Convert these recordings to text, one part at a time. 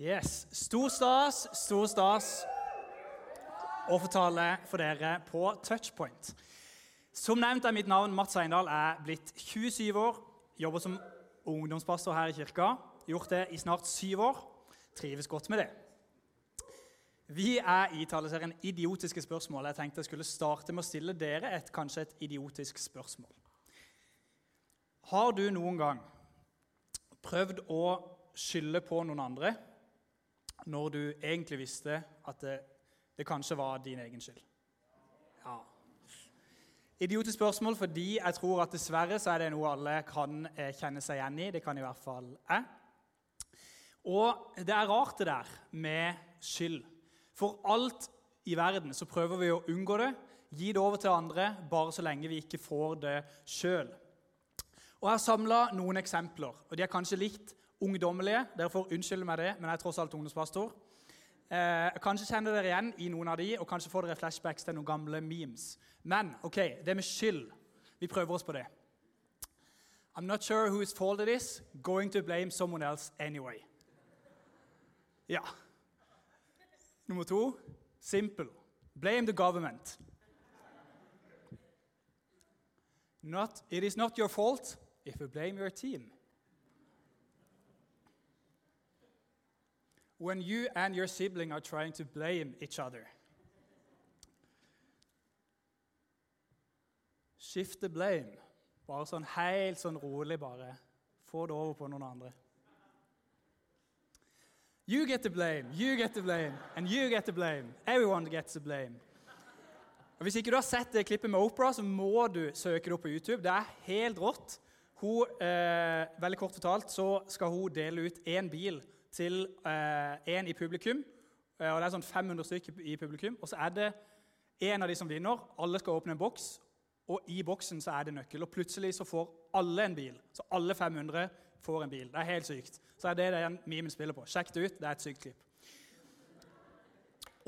Yes. Stor stas, stor stas å få tale for dere på Touchpoint. Som nevnt er mitt navn Mats Eindal. er blitt 27 år. Jobber som ungdomspastor her i kirka. Gjort det i snart syv år. Trives godt med det. Vi er i taleserien Idiotiske spørsmål. Jeg tenkte jeg skulle starte med å stille dere et, kanskje et idiotisk spørsmål. Har du noen gang prøvd å skylde på noen andre når du egentlig visste at det, det kanskje var din egen skyld? Ja. Idiotisk spørsmål fordi jeg tror at dessverre så er det noe alle kan eh, kjenne seg igjen i. Det kan i hvert fall jeg. Og det er rart, det der med skyld. For alt i verden så prøver vi å unngå det, gi det over til andre, bare så lenge vi ikke får det sjøl. Og Jeg har samla noen eksempler. og De er kanskje litt ungdommelige. Dere får unnskylde meg det, men jeg er tross alt ungdomspastor. Eh, kanskje kjenner dere igjen i noen av de, og kanskje får dere flashbacks til noen gamle memes. Men ok, det med skyld Vi prøver oss på det. I'm not sure whose fault it is. Going to blame someone else anyway. Ja. Nummer to simple. Blame the government. Not, it is not your fault if you blame your team. When you and your sibling are trying to blame each other. Shift the blame. Bare sånn helt sånn rolig, bare. Få det over på noen andre. You get the blame, you get the blame, and you get the blame. Everyone gets the blame. Og Hvis ikke du har sett det klippet med Opera, så må du søke det opp på YouTube. Det er helt rått. Hun, eh, veldig kort fortalt så skal hun dele ut én bil til én eh, i publikum. Eh, og Det er sånn 500 stykker i publikum. Og så er det en av de som vinner. Alle skal åpne en boks, og i boksen så er det nøkkel. Og plutselig så får alle en bil. Så alle 500 får en bil. Det er helt sykt. Så er det den memen spiller på. Sjekk det ut. Det er et sykt klipp.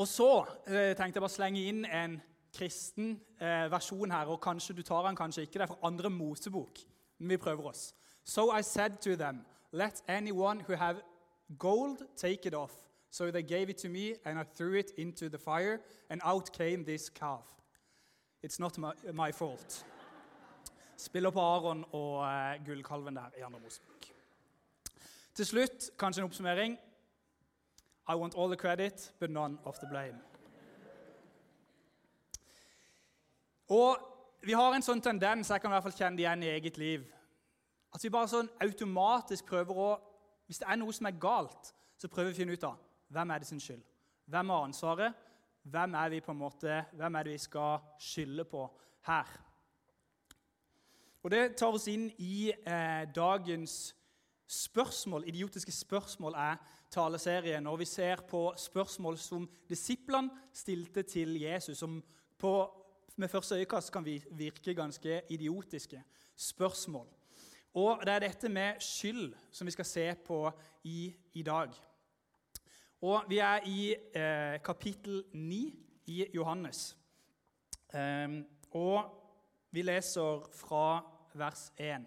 Og så eh, tenkte jeg bare slenge inn en kristen eh, versjon her. og Kanskje du tar den, kanskje ikke. Det er fra andre Mosebok. Men vi prøver oss. So I said to them, let anyone who have gold take it off. So they gave it to me, and I threw it into the fire, and out came this calf. It's not my, my fault. Spiller på Aron og uh, gullkalven der i andre Mosebok. Til slutt kanskje en oppsummering. I want all the credit, but none of the blame. Og vi har en sånn tendens jeg kan i hvert fall kjenne det igjen i eget liv, at vi bare sånn automatisk prøver å Hvis det er noe som er galt, så prøver vi å finne ut av hvem er det sin skyld. Hvem har ansvaret? Hvem er, vi på en måte, hvem er det vi skal skylde på her? Og Det tar oss inn i eh, dagens spørsmål. Idiotiske spørsmål er taleserien. Og vi ser på spørsmål som disiplene stilte til Jesus, som på med første øyekast kan vi virke ganske idiotiske spørsmål. Og Det er dette med skyld som vi skal se på i, i dag. Og Vi er i eh, kapittel 9 i Johannes. Eh, og vi leser fra vers 1.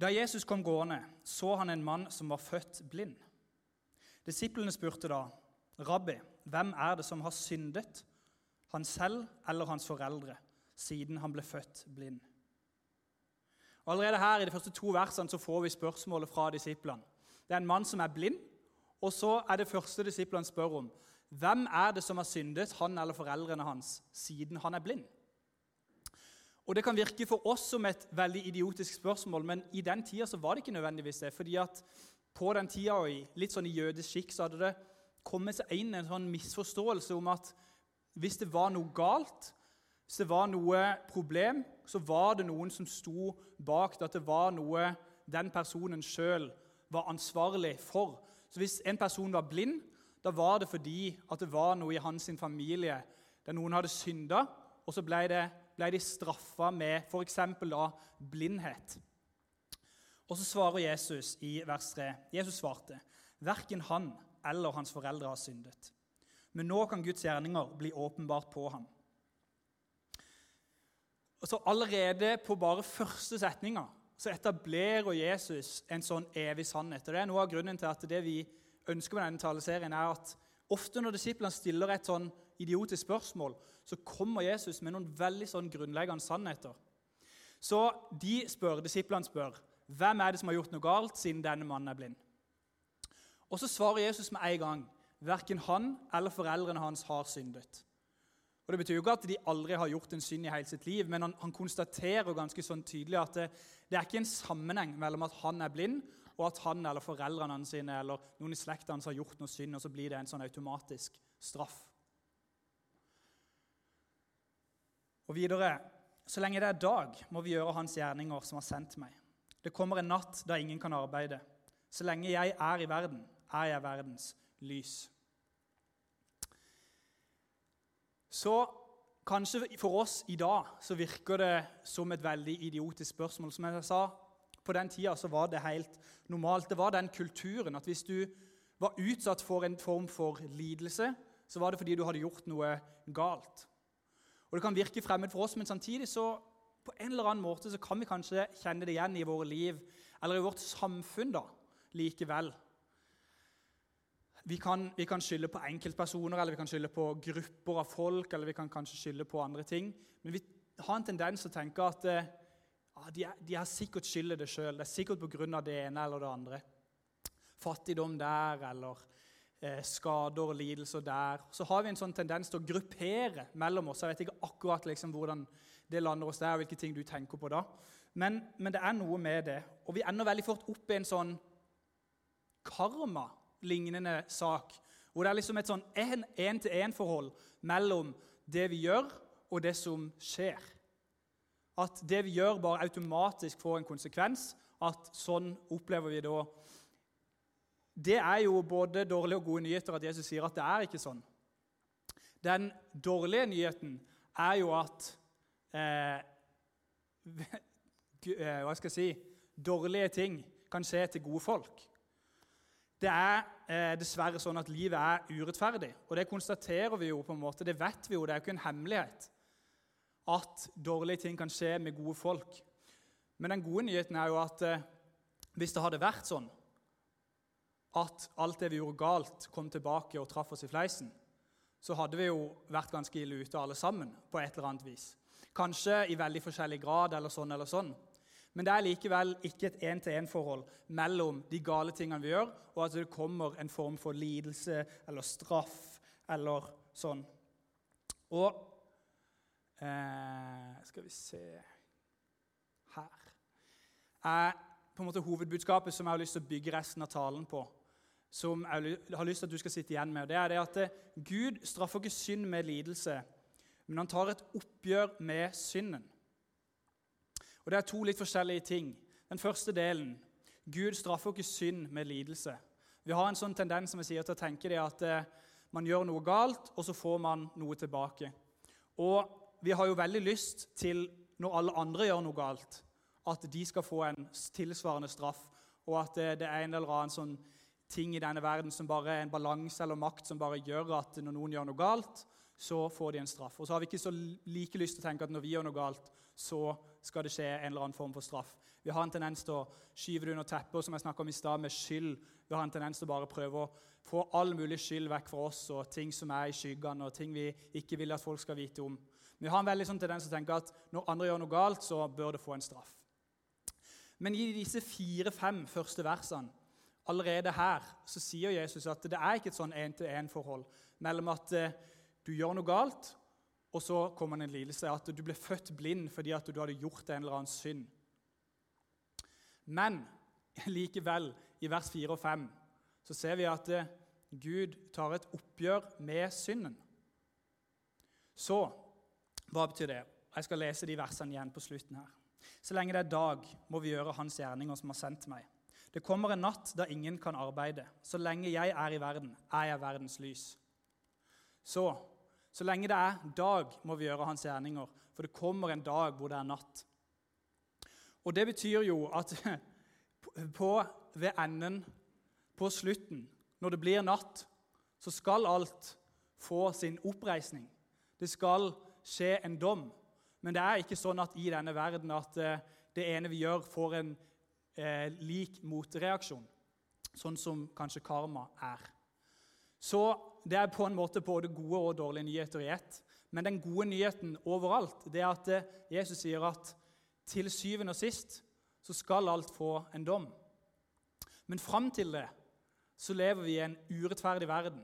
Da Jesus kom gående, så han en mann som var født blind. Disiplene spurte da, 'Rabbi, hvem er det som har syndet, han selv eller hans foreldre, siden han ble født blind? Og allerede her i de første to versene så får vi spørsmålet fra disiplene. Det er en mann som er blind, og så er det første disiplene spør om. Hvem er det som har syndet, han eller foreldrene hans, siden han er blind? Og Det kan virke for oss som et veldig idiotisk spørsmål, men i den tida så var det ikke nødvendigvis det. fordi at på den tida, og litt sånn i jødisk skikk, så hadde det kommet seg inn en sånn misforståelse om at hvis det var noe galt, hvis det var noe problem, så var det noen som sto bak det, at det var noe den personen sjøl var ansvarlig for. Så hvis en person var blind, da var det fordi at det var noe i hans familie der noen hadde synda, og så ble, det, ble de straffa med f.eks. blindhet. Og så svarer Jesus i vers 3. Jesus svarte, verken han eller hans foreldre har syndet. Men nå kan Guds gjerninger bli åpenbart på ham. Og så Allerede på bare første setninga så etablerer Jesus en sånn evig sannhet. Og Det er noe av grunnen til at det vi ønsker med denne taleserien, er at ofte når disiplene stiller et sånn idiotisk spørsmål, så kommer Jesus med noen veldig sånn grunnleggende sannheter. Så de spør, disiplene spør hvem er det som har gjort noe galt siden denne mannen er blind. Og så svarer Jesus med en gang verken han eller foreldrene hans har syndet. Og Det betyr jo ikke at de aldri har gjort en synd i hele sitt liv, men han, han konstaterer ganske sånn tydelig at det, det, er ikke en sammenheng mellom at han er blind, og at han eller foreldrene sine eller noen i slekta hans har gjort noe synd, og så blir det en sånn automatisk straff. Og videre Så lenge det er dag, må vi gjøre Hans gjerninger som har sendt meg. Det kommer en natt da ingen kan arbeide. Så lenge jeg er i verden, er jeg verdens lys. Så kanskje for oss i dag så virker det som et veldig idiotisk spørsmål. Som jeg sa, På den tida så var det helt normalt. Det var den kulturen at hvis du var utsatt for en form for lidelse, så var det fordi du hadde gjort noe galt. Og Det kan virke fremmed for oss, men samtidig så på en eller annen måte så kan vi kanskje kjenne det igjen i våre liv eller i vårt samfunn da, likevel. Vi kan, vi kan, skylde på enkeltpersoner eller vi kan skylde på grupper av folk eller vi kan kanskje skylde på andre ting. Men vi har en tendens til å tenke at eh, ja, de, er, de har sikkert skylder det sjøl. Det er sikkert pga. det ene eller det andre. Fattigdom der eller eh, skader og lidelser der. Så har vi en sånn tendens til å gruppere mellom oss. Jeg vet ikke akkurat liksom, hvordan det lander oss der, og hvilke ting du tenker på da. Men, men det er noe med det. Og vi ender veldig fort opp i en sånn karma lignende sak. Hvor det er liksom et sånn én-til-én-forhold mellom det vi gjør, og det som skjer. At det vi gjør, bare automatisk får en konsekvens. At sånn opplever vi da Det er jo både dårlige og gode nyheter at Jesus sier at det er ikke sånn. Den dårlige nyheten er jo at eh, eh Hva skal jeg si Dårlige ting kan skje til gode folk. Det er eh, dessverre sånn at livet er urettferdig. Og det konstaterer vi jo på en måte, det vet vi jo, det er jo ikke en hemmelighet at dårlige ting kan skje med gode folk. Men den gode nyheten er jo at eh, hvis det hadde vært sånn at alt det vi gjorde galt, kom tilbake og traff oss i fleisen, så hadde vi jo vært ganske ille ute alle sammen på et eller annet vis. Kanskje i veldig forskjellig grad eller sånn eller sånn. Men det er likevel ikke et én-til-én-forhold mellom de gale tingene vi gjør, og at det kommer en form for lidelse eller straff eller sånn. Og eh, Skal vi se Her er på en måte hovedbudskapet som jeg har lyst til å bygge resten av talen på. Som jeg har lyst til at du skal sitte igjen med. det er det at eh, Gud straffer ikke synd med lidelse, men han tar et oppgjør med synden. Og Det er to litt forskjellige ting. Den første delen Gud straffer ikke synd med lidelse. Vi har en sånn tendens som jeg sier, til å tenke det at eh, man gjør noe galt, og så får man noe tilbake. Og vi har jo veldig lyst til, når alle andre gjør noe galt, at de skal få en tilsvarende straff, og at det, det er en eller annen sånn ting i denne verden som bare er en balanse eller makt som bare gjør at når noen gjør noe galt, så får de en straff. Og så har vi ikke så like lyst til å tenke at når vi gjør noe galt, så skal det skje en eller annen form for straff. Vi har en tendens til å skyve det under teppet, som jeg om i sted, med skyld. Vi har en tendens til å bare prøve å få all mulig skyld vekk fra oss og ting som er i skyggene, og ting vi ikke vil at folk skal vite om. Vi har en veldig sånn tendens til å tenke at når andre gjør noe galt, så bør det få en straff. Men i disse fire-fem første versene allerede her så sier Jesus at det er ikke et sånn én-til-én-forhold mellom at eh, du gjør noe galt, og så kommer en lidelse. At du ble født blind fordi at du hadde gjort en eller annen synd. Men likevel, i vers 4 og 5, så ser vi at eh, Gud tar et oppgjør med synden. Så hva betyr det? Jeg skal lese de versene igjen på slutten her. Så lenge det er dag, må vi gjøre Hans gjerninger som har sendt meg. Det kommer en natt da ingen kan arbeide. Så lenge jeg er i verden, er jeg verdens lys. Så så lenge det er dag, må vi gjøre hans gjerninger, for det kommer en dag hvor det er natt. Og Det betyr jo at på, ved enden, på slutten, når det blir natt, så skal alt få sin oppreisning. Det skal skje en dom. Men det er ikke sånn at i denne verden at eh, det ene vi gjør, får en eh, lik motreaksjon. Sånn som kanskje karma er. Så det er på en måte både gode og dårlige nyheter i ett. Men den gode nyheten overalt det er at eh, Jesus sier at til syvende og sist så skal alt få en dom. Men fram til det så lever vi i en urettferdig verden.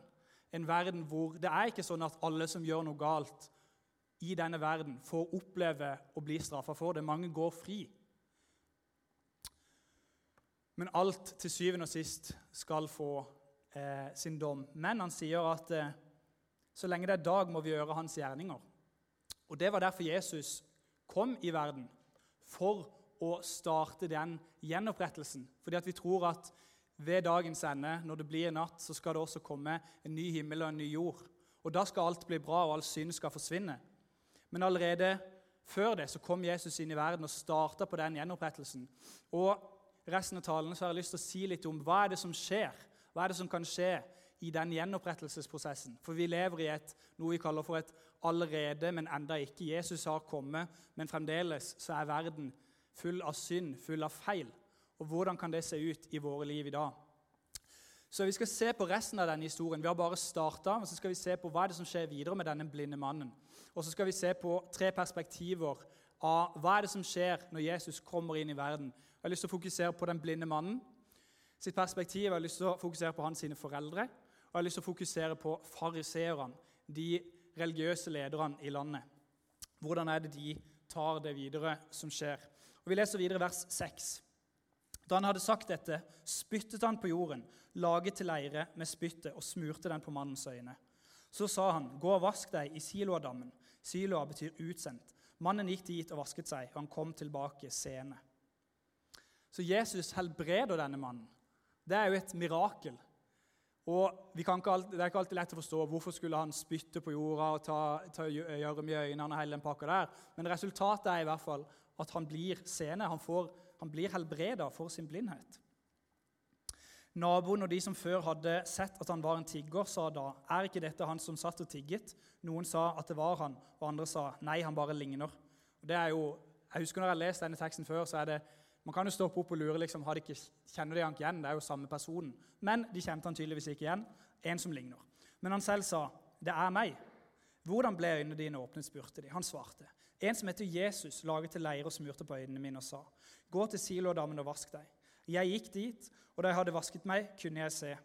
En verden hvor det er ikke sånn at alle som gjør noe galt i denne verden, får oppleve å bli straffa for det. Mange går fri. Men alt til syvende og sist skal få eh, sin dom. Men han sier at eh, så lenge det er dag, må vi gjøre hans gjerninger. Og Det var derfor Jesus kom i verden, for å starte den gjenopprettelsen. Fordi at vi tror at ved dagens ende, når det blir natt, så skal det også komme en ny himmel og en ny jord. Og Da skal alt bli bra, og all synd skal forsvinne. Men allerede før det så kom Jesus inn i verden og starta på den gjenopprettelsen. Og resten av talen så har jeg lyst til å si litt om hva er det som skjer. Hva er det som kan skje i den gjenopprettelsesprosessen? For vi lever i et, noe vi kaller for et allerede, men enda ikke. Jesus har kommet, men fremdeles så er verden full av synd, full av feil. Og hvordan kan det se ut i våre liv i dag? Så Vi skal se på resten av denne historien. Vi har bare starta, så skal vi se på hva er det som skjer videre med denne blinde mannen. Og så skal vi se på tre perspektiver av hva er det som skjer når Jesus kommer inn i verden. Jeg har lyst til å fokusere på den blinde mannen sitt perspektiv. Jeg har lyst til å fokusere på hans foreldre. Og jeg har lyst til å fokusere på fariseerne, de religiøse lederne i landet. Hvordan er det de tar det videre som skjer? Og Vi leser videre vers 6. Da han hadde sagt dette, spyttet han på jorden, laget til leire med spyttet og smurte den på mannens øyne. Så sa han, 'Gå og vask deg i Siloadammen.' Siloa betyr utsendt. Mannen gikk dit og vasket seg, og han kom tilbake seende. Så Jesus helbreder denne mannen. Det er jo et mirakel. Og alltid, Det er ikke alltid lett å forstå hvorfor skulle han spytte på jorda og ta, ta gjørme i øynene og hele den pakka der. Men resultatet er i hvert fall at han blir seende. Han, han blir helbreda for sin blindhet. Naboen og de som før hadde sett at han var en tigger, sa da, 'Er ikke dette han som satt og tigget?' Noen sa at det var han, og andre sa, 'Nei, han bare ligner'. Og det er jo, jeg husker når jeg har lest denne teksten før, så er det man kan jo stoppe opp og lure liksom, har de ikke, kjenner de han ikke igjen. Det er jo samme personen. Men de kjente han tydeligvis ikke igjen. En som ligner. Men han selv sa, 'Det er meg'. 'Hvordan ble øynene dine åpnet?' spurte de. Han svarte. En som heter Jesus, laget til leire og smurte på øynene mine og sa, 'Gå til Silodammen og vask deg.' Jeg gikk dit, og da jeg hadde vasket meg, kunne jeg se.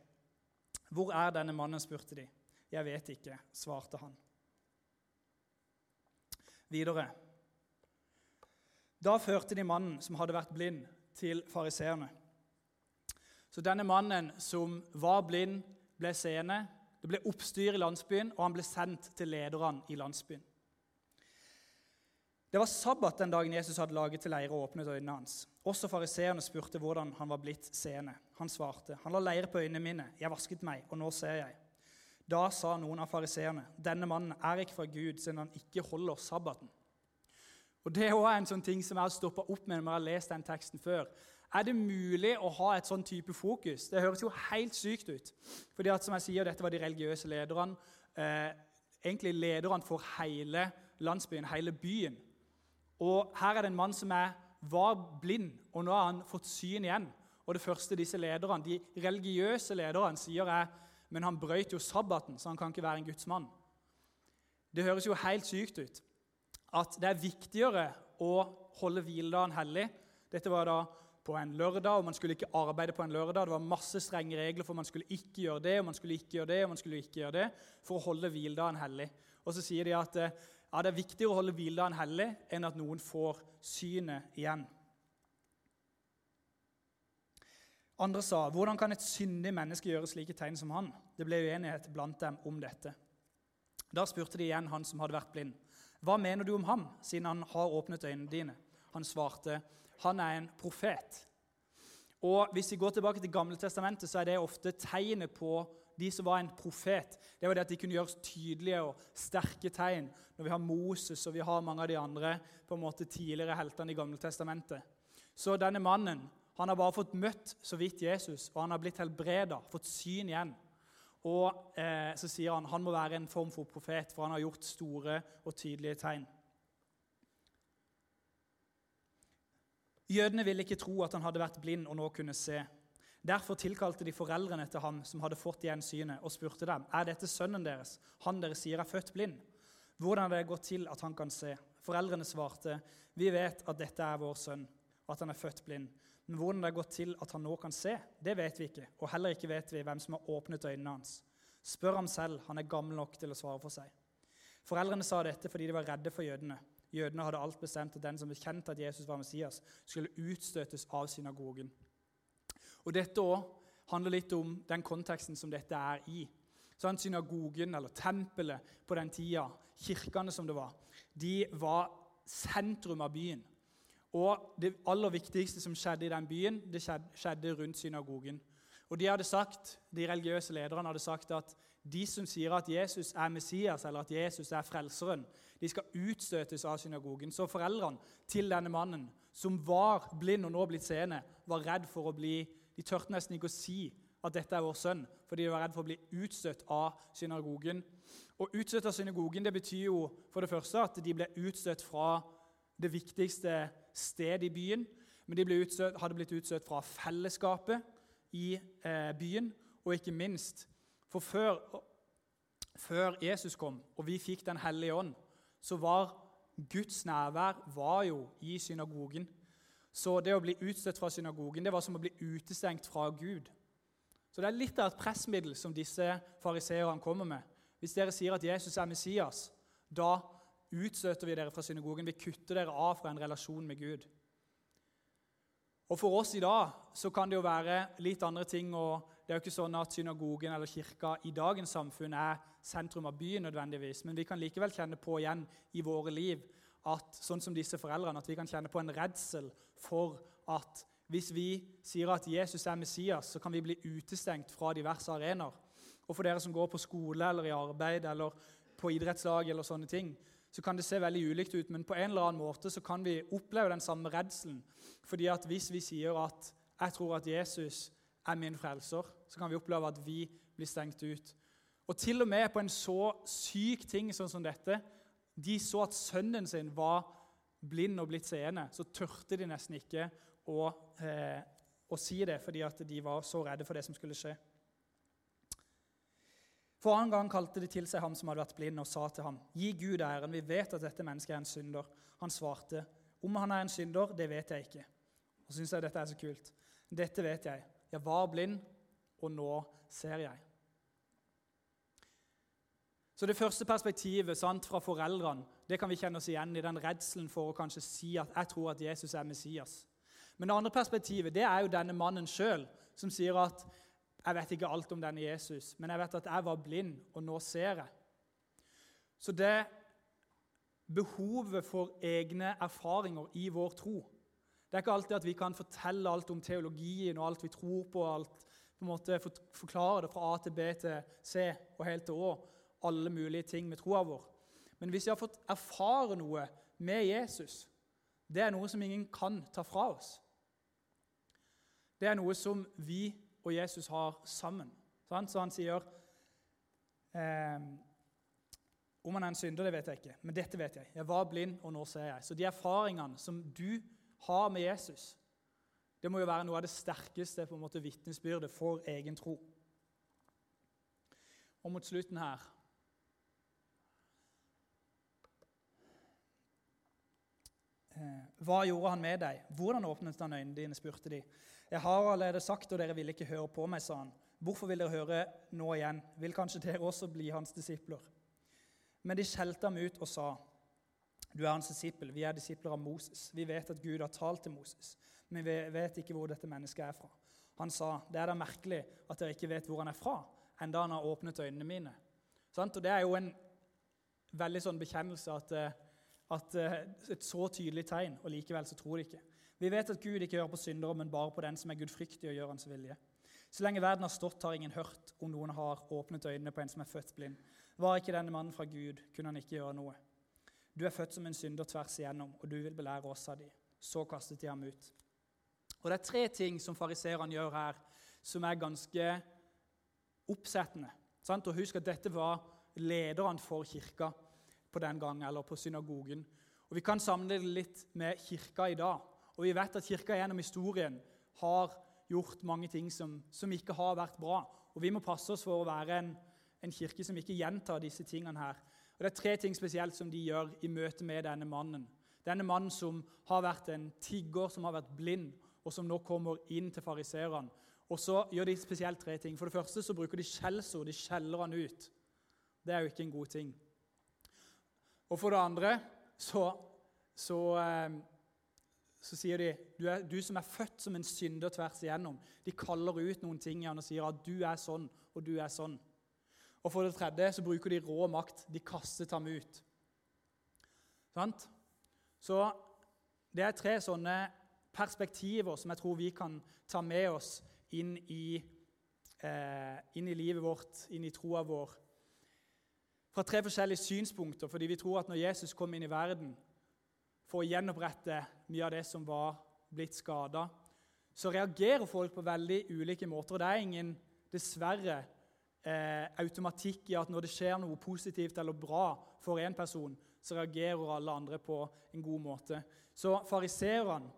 'Hvor er denne mannen?' spurte de. 'Jeg vet ikke', svarte han. Videre. Da førte de mannen som hadde vært blind, til fariseerne. Så denne mannen som var blind, ble seende. Det ble oppstyr i landsbyen, og han ble sendt til lederne i landsbyen. Det var sabbat den dagen Jesus hadde laget til leire og åpnet øynene hans. Også fariseerne spurte hvordan han var blitt seende. Han svarte, 'Han la leire på øynene mine. Jeg vasket meg, og nå ser jeg.' Da sa noen av fariseerne, 'Denne mannen er ikke fra Gud, siden han ikke holder sabbaten.' Og Det er også en sånn ting som jeg har stoppa opp med når jeg har lest den teksten før. Er det mulig å ha et sånn type fokus? Det høres jo helt sykt ut. Fordi at, som jeg sier, Dette var de religiøse lederne. Eh, egentlig lederne for hele landsbyen, hele byen. Og Her er det en mann som er, var blind, og nå har han fått syn igjen. Og Det første disse lederne, de religiøse lederne sier, er men han brøt jo sabbaten, så han kan ikke være en gudsmann. Det høres jo helt sykt ut at det er viktigere å holde hviledagen hellig. Dette var da på en lørdag, og man skulle ikke arbeide på en lørdag. Det var masse strenge regler for man skulle ikke gjøre det og man skulle ikke gjøre det, og man skulle ikke gjøre det, for å holde hviledagen hellig. Og så sier de at eh, ja, det er viktigere å holde hviledagen hellig enn at noen får synet igjen. Andre sa, 'Hvordan kan et syndig menneske gjøre slike tegn som han?' Det ble uenighet blant dem om dette. Da spurte de igjen han som hadde vært blind. Hva mener du om ham, siden han har åpnet øynene dine? Han svarte, han er en profet. Og Hvis vi går tilbake til Gamle testamentet, så er det ofte tegnet på de som var en profet. Det var det at de kunne gjøre tydelige og sterke tegn. Når vi har Moses og vi har mange av de andre på en måte tidligere heltene i Gamle testamentet. Så denne mannen han har bare fått møtt så vidt Jesus, og han har blitt helbreda, fått syn igjen. Og eh, så sier han han må være en form for profet, for han har gjort store og tydelige tegn. Jødene ville ikke tro at han hadde vært blind og nå kunne se. Derfor tilkalte de foreldrene til ham som hadde fått igjen synet, og spurte dem, er dette sønnen deres, han dere sier er født blind? Hvordan har det gått til at han kan se? Foreldrene svarte, vi vet at dette er vår sønn, at han er født blind. Men hvordan det har gått til at han nå kan se, det vet vi ikke, og heller ikke vet vi hvem som har åpnet øynene hans. Spør ham selv, han er gammel nok til å svare for seg. Foreldrene sa dette fordi de var redde for jødene. Jødene hadde alt bestemt at den som bekjente at Jesus var Messias, skulle utstøtes av synagogen. Og Dette også handler litt om den konteksten som dette er i. Sånn, synagogen, eller tempelet på den tida, kirkene som det var, de var sentrum av byen. Og Det aller viktigste som skjedde i den byen, det skjedde rundt synagogen. Og De hadde sagt, de religiøse lederne hadde sagt at de som sier at Jesus er Messias eller at Jesus er frelseren, de skal utstøtes av synagogen. Så foreldrene til denne mannen, som var blind og nå blitt seende, var redd for å bli De tørte nesten ikke å si at dette er vår sønn, fordi de var redd for å bli utstøtt av synagogen. Og Utstøtt av synagogen det betyr jo for det første at de ble utstøtt fra det viktigste stedet i byen. Men de utstøtt, hadde blitt utstøtt fra fellesskapet i eh, byen, og ikke minst For før, før, Jesus kom og vi fikk Den hellige ånd, så var Guds nærvær var jo i synagogen. Så det å bli utstøtt fra synagogen det var som å bli utestengt fra Gud. Så det er litt av et pressmiddel som disse fariseerne kommer med. Hvis dere sier at Jesus er Messias, da utstøter vi dere fra synagogen. Vi kutter dere av fra en relasjon med Gud. Og For oss i dag så kan det jo være litt andre ting. og Det er jo ikke sånn at synagogen eller kirka i dagens samfunn er sentrum av byen, nødvendigvis, men vi kan likevel kjenne på igjen i våre liv at sånn som disse foreldrene, at vi kan kjenne på en redsel for at hvis vi sier at Jesus er Messias, så kan vi bli utestengt fra diverse arenaer. Og for dere som går på skole eller i arbeid eller på idrettslag, eller sånne ting, så kan det se veldig ulikt ut, men på en eller annen måte så kan vi oppleve den samme redselen. Fordi at Hvis vi sier at 'jeg tror at Jesus er min frelser', så kan vi oppleve at vi blir stengt ut. Og til og med på en så syk ting sånn som dette De så at sønnen sin var blind og blitt seende. Så tørte de nesten ikke å, eh, å si det, fordi at de var så redde for det som skulle skje. For annen gang kalte de til seg ham som hadde vært blind, og sa til ham, Gi Gud æren, vi vet at dette mennesket er en synder. Han svarte, Om han er en synder, det vet jeg ikke. Og syns jeg dette er så kult. Dette vet jeg. Jeg var blind, og nå ser jeg. Så Det første perspektivet sant, fra foreldrene det kan vi kjenne oss igjen i den redselen for å kanskje si at jeg tror at Jesus er Messias. Men det andre perspektivet det er jo denne mannen sjøl, som sier at jeg vet ikke alt om denne Jesus, men jeg vet at jeg var blind, og nå ser jeg. Så det behovet for egne erfaringer i vår tro Det er ikke alltid at vi kan fortelle alt om teologien og alt vi tror på, alt, på en måte forklare det fra A til B til C og helt til Å, alle mulige ting med troa vår. Men hvis vi har fått erfare noe med Jesus, det er noe som ingen kan ta fra oss. Det er noe som vi og Jesus har sammen. Så han sier eh, Om han er en synder, det vet jeg ikke, men dette vet jeg. Jeg var blind, og nå ser jeg. Så de erfaringene som du har med Jesus, det må jo være noe av det sterkeste på en måte vitnesbyrdet for egen tro. Og mot slutten her eh, Hva gjorde han med deg? Hvordan åpnet han øynene dine? spurte de. Jeg har allerede sagt, og dere vil ikke høre på meg, sa han. Hvorfor vil dere høre nå igjen? Vil kanskje dere også bli hans disipler? Men de skjelte ham ut og sa, du er hans disippel, vi er disipler av Moses. Vi vet at Gud har talt til Moses, men vi vet ikke hvor dette mennesket er fra. Han sa, det er da merkelig at dere ikke vet hvor han er fra, enda han har åpnet øynene mine. Og Det er jo en veldig sånn bekjennelse at, eh, at eh, et så tydelig tegn, og likevel så tror de ikke. Vi vet at Gud ikke hører på syndere, men bare på den som er gudfryktig og gjør hans vilje. Så lenge verden har stått, har ingen hørt om noen har åpnet øynene på en som er født blind. Var ikke denne mannen fra Gud, kunne han ikke gjøre noe. Du er født som en synder tvers igjennom, og du vil belære oss av de. Så kastet de ham ut. Og Det er tre ting som fariseerne gjør her, som er ganske oppsettende. Sant? Og Husk at dette var lederne for kirka på den gang, eller på synagogen. Og Vi kan det litt med kirka i dag. Og vi vet at kirka gjennom historien har gjort mange ting som, som ikke har vært bra. Og vi må passe oss for å være en, en kirke som ikke gjentar disse tingene her. Og Det er tre ting spesielt som de gjør i møte med denne mannen. Denne mannen som har vært en tigger, som har vært blind, og som nå kommer inn til fariseerne. Og så gjør de spesielt tre ting. For det første så bruker de skjellsord. De skjeller han ut. Det er jo ikke en god ting. Og for det andre så, så, eh, så sier de du, er, du, som er født som en synder tvers igjennom. De kaller ut noen ting i han og sier at du er sånn, og du er sånn. Og for det tredje så bruker de rå makt. De kastet ham ut. Sant? Så det er tre sånne perspektiver som jeg tror vi kan ta med oss inn i, eh, inn i livet vårt, inn i troa vår. Fra tre forskjellige synspunkter, fordi vi tror at når Jesus kom inn i verden for å gjenopprette mye av det som var blitt skada, så reagerer folk på veldig ulike måter. og Det er ingen, dessverre, eh, automatikk i at når det skjer noe positivt eller bra for én person, så reagerer alle andre på en god måte. Så fariseerne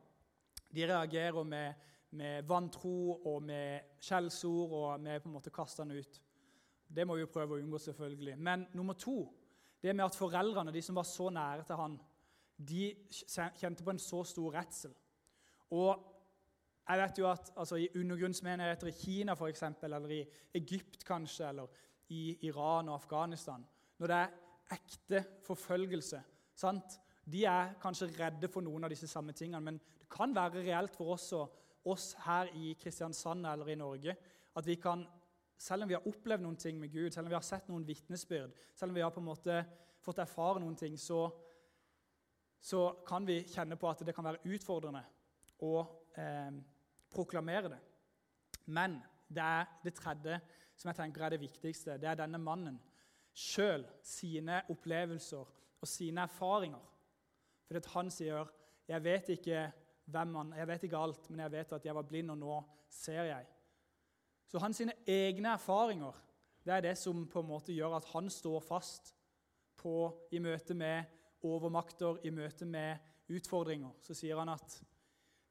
reagerer med, med, vantro og med skjellsord og med på en måte kaste han ut. Det må vi jo prøve å unngå, selvfølgelig. Men nummer to det med at foreldrene, de som var så nære til han, de kjente på en så stor redsel. Og jeg vet jo at altså, I undergrunnsmenigheter i Kina for eksempel, eller i Egypt kanskje, eller i Iran og Afghanistan Når det er ekte forfølgelse sant? De er kanskje redde for noen av disse samme tingene, men det kan være reelt for oss, oss her i Kristiansand eller i Norge at vi kan, selv om vi har opplevd noen ting med Gud, selv om vi har sett noen vitnesbyrd, selv om vi har på en måte fått erfare noen ting, så, så kan vi kjenne på at det kan være utfordrende å eh, proklamere det. Men det er det tredje som jeg tenker er det viktigste. Det er denne mannen sjøl, sine opplevelser og sine erfaringer. Fordi han sier, 'Jeg vet ikke hvem han, jeg vet ikke alt, men jeg vet at jeg var blind, og nå ser jeg.' Så hans egne erfaringer det er det som på en måte gjør at han står fast på, i møte med overmakter, i møte med utfordringer. Så sier han at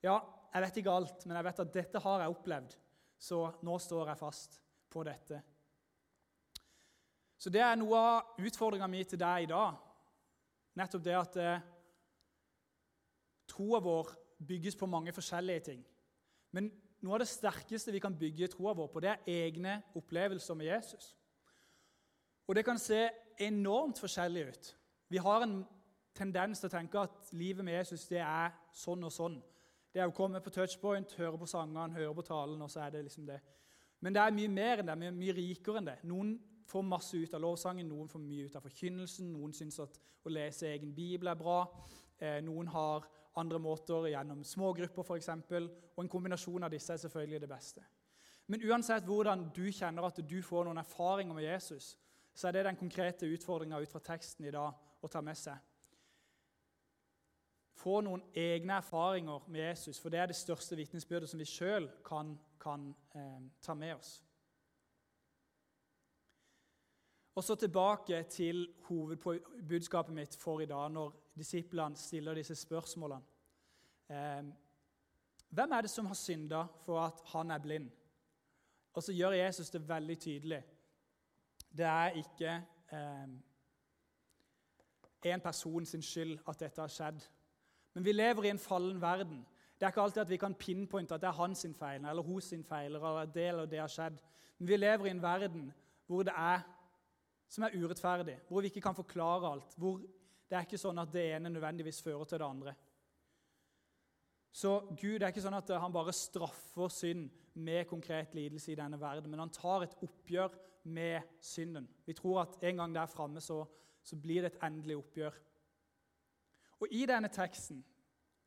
ja, jeg vet ikke alt, men jeg vet at dette har jeg opplevd, så nå står jeg fast på dette. Så det er noe av utfordringa mi til deg i dag. Nettopp det at eh, troa vår bygges på mange forskjellige ting. Men noe av det sterkeste vi kan bygge troa vår på, det er egne opplevelser med Jesus. Og det kan se enormt forskjellig ut. Vi har en tendens til å tenke at livet med Jesus det er sånn og sånn. Det er å komme på touchpoint, høre på sangene, høre på talen, og så er det liksom det. Men det er mye mer enn det, mye, mye rikere enn det. Noen får masse ut av lovsangen, noen får mye ut av forkynnelsen, noen syns at å lese egen bibel er bra. Eh, noen har andre måter gjennom smågrupper f.eks., og en kombinasjon av disse er selvfølgelig det beste. Men uansett hvordan du kjenner at du får noen erfaringer med Jesus, så er det den konkrete utfordringa ut fra teksten i dag å ta med seg få noen egne erfaringer med Jesus, for det er det største vitnesbyrdet som vi sjøl kan, kan eh, ta med oss. Og så tilbake til hovedbudskapet mitt for i dag, når disiplene stiller disse spørsmålene. Eh, hvem er det som har synda for at han er blind? Og så gjør Jesus det veldig tydelig. Det er ikke eh, en person sin skyld at dette har skjedd. Men vi lever i en fallen verden. Det er ikke alltid at vi kan pinpointe at det er hans feil eller hos sin feil. eller det eller det har skjedd. Men vi lever i en verden hvor det er, som er urettferdig, hvor vi ikke kan forklare alt. hvor Det er ikke sånn at det ene nødvendigvis fører til det andre. Så Gud er ikke sånn at han bare straffer synd med konkret lidelse i denne verden, men han tar et oppgjør med synden. Vi tror at en gang der framme så, så blir det et endelig oppgjør. Og I denne teksten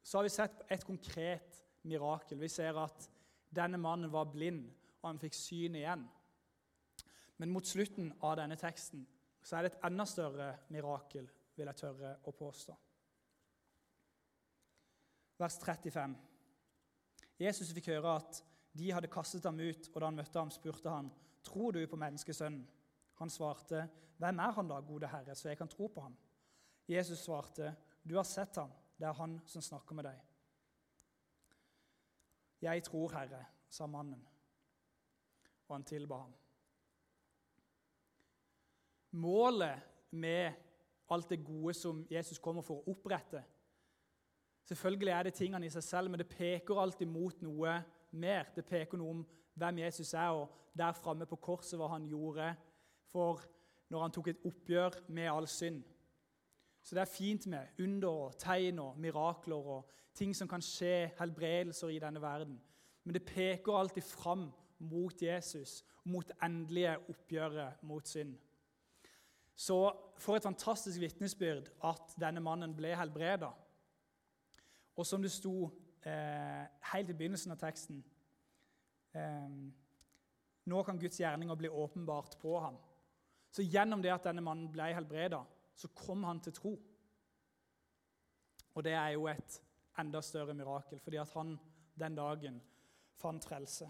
så har vi sett et konkret mirakel. Vi ser at denne mannen var blind, og han fikk syn igjen. Men mot slutten av denne teksten så er det et enda større mirakel, vil jeg tørre å påstå. Vers 35. Jesus fikk høre at de hadde kastet ham ut, og da han møtte ham, spurte han, 'Tror du på menneskesønnen?' Han svarte, 'Hvem er han da, gode Herre, så jeg kan tro på ham?' Jesus svarte, du har sett ham. Det er han som snakker med deg. 'Jeg tror, Herre', sa mannen, og han tilba ham. Målet med alt det gode som Jesus kommer for å opprette Selvfølgelig er det tingene i seg selv, men det peker alltid mot noe mer. Det peker noe om hvem Jesus er, og der framme på korset hva han gjorde for når han tok et oppgjør med all synd. Så det er fint med under og tegn og mirakler og ting som kan skje, helbredelser i denne verden. Men det peker alltid fram mot Jesus mot det endelige oppgjøret mot synd. Så for et fantastisk vitnesbyrd at denne mannen ble helbreda. Og som det sto eh, helt i begynnelsen av teksten eh, Nå kan Guds gjerninger bli åpenbart på ham. Så gjennom det at denne mannen ble helbreda, så kom han til tro. Og det er jo et enda større mirakel, fordi at han den dagen fant frelse.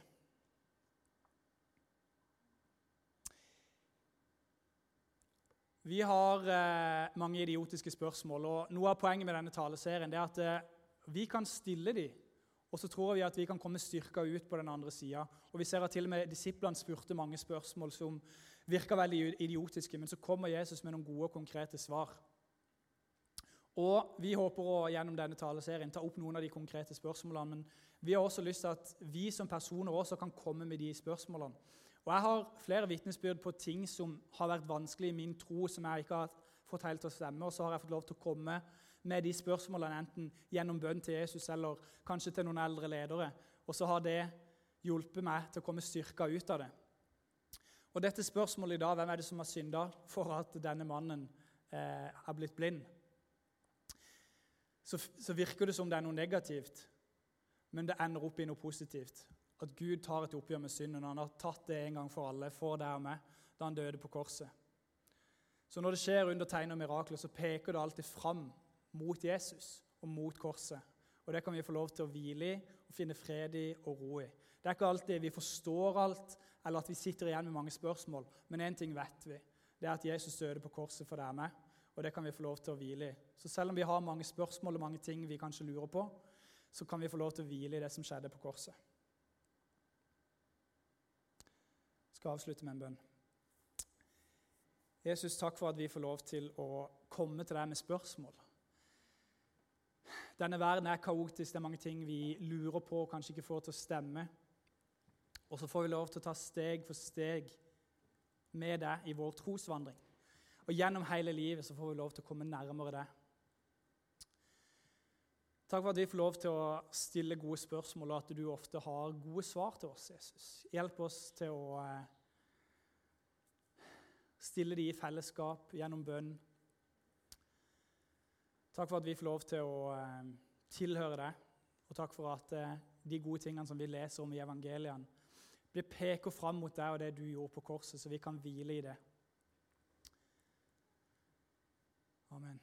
Vi har eh, mange idiotiske spørsmål, og noe av poenget med denne taleserien er at eh, vi kan stille dem, og så tror vi at vi kan komme styrka ut på den andre sida. Og vi ser at til og med disiplene spurte mange spørsmål som virka veldig idiotiske, men så kommer Jesus med noen gode og konkrete svar. Og Vi håper å gjennom denne taleserien ta opp noen av de konkrete spørsmålene. Men vi har også lyst til at vi som personer også kan komme med de spørsmålene. Og Jeg har flere vitnesbyrd på ting som har vært vanskelig i min tro, som jeg ikke har fått helt til å stemme. Og så har jeg fått lov til å komme med de spørsmålene enten gjennom bønn til Jesus eller kanskje til noen eldre ledere. Og så har det hjulpet meg til å komme styrka ut av det. Og dette spørsmålet i dag, hvem er det som har synda for at denne mannen eh, er blitt blind? Så, så, virker det som det er noe negativt, men det ender opp i noe positivt. At Gud tar et oppgjør med synden. Han har tatt det en gang for alle for deg og meg da han døde på korset. Så når det skjer under tegn og mirakler, så peker det alltid fram mot Jesus og mot korset. Og Det kan vi få lov til å hvile i og finne fred i og ro i. Det er ikke alltid vi forstår alt, eller at vi sitter igjen med mange spørsmål. Men én ting vet vi. Det er at Jesus døde på korset for deg og meg. Og det kan vi få lov til å hvile i. Så selv om vi har mange spørsmål og mange ting vi kanskje lurer på, så kan vi få lov til å hvile i det som skjedde på korset. Jeg skal avslutte med en bønn. Jesus, takk for at vi får lov til å komme til deg med spørsmål. Denne verden er kaotisk, det er mange ting vi lurer på og kanskje ikke får til å stemme. Og så får vi lov til å ta steg for steg med deg i vår trosvandring. Og gjennom hele livet så får vi lov til å komme nærmere deg. Takk for at vi får lov til å stille gode spørsmål, og at du ofte har gode svar til oss, Jesus. Hjelp oss til å eh, stille de i fellesskap gjennom bønn Takk for at vi får lov til å eh, tilhøre deg, og takk for at eh, de gode tingene som vi leser om i evangeliene, blir peker fram mot deg og det du gjorde på korset, så vi kan hvile i det. Amen.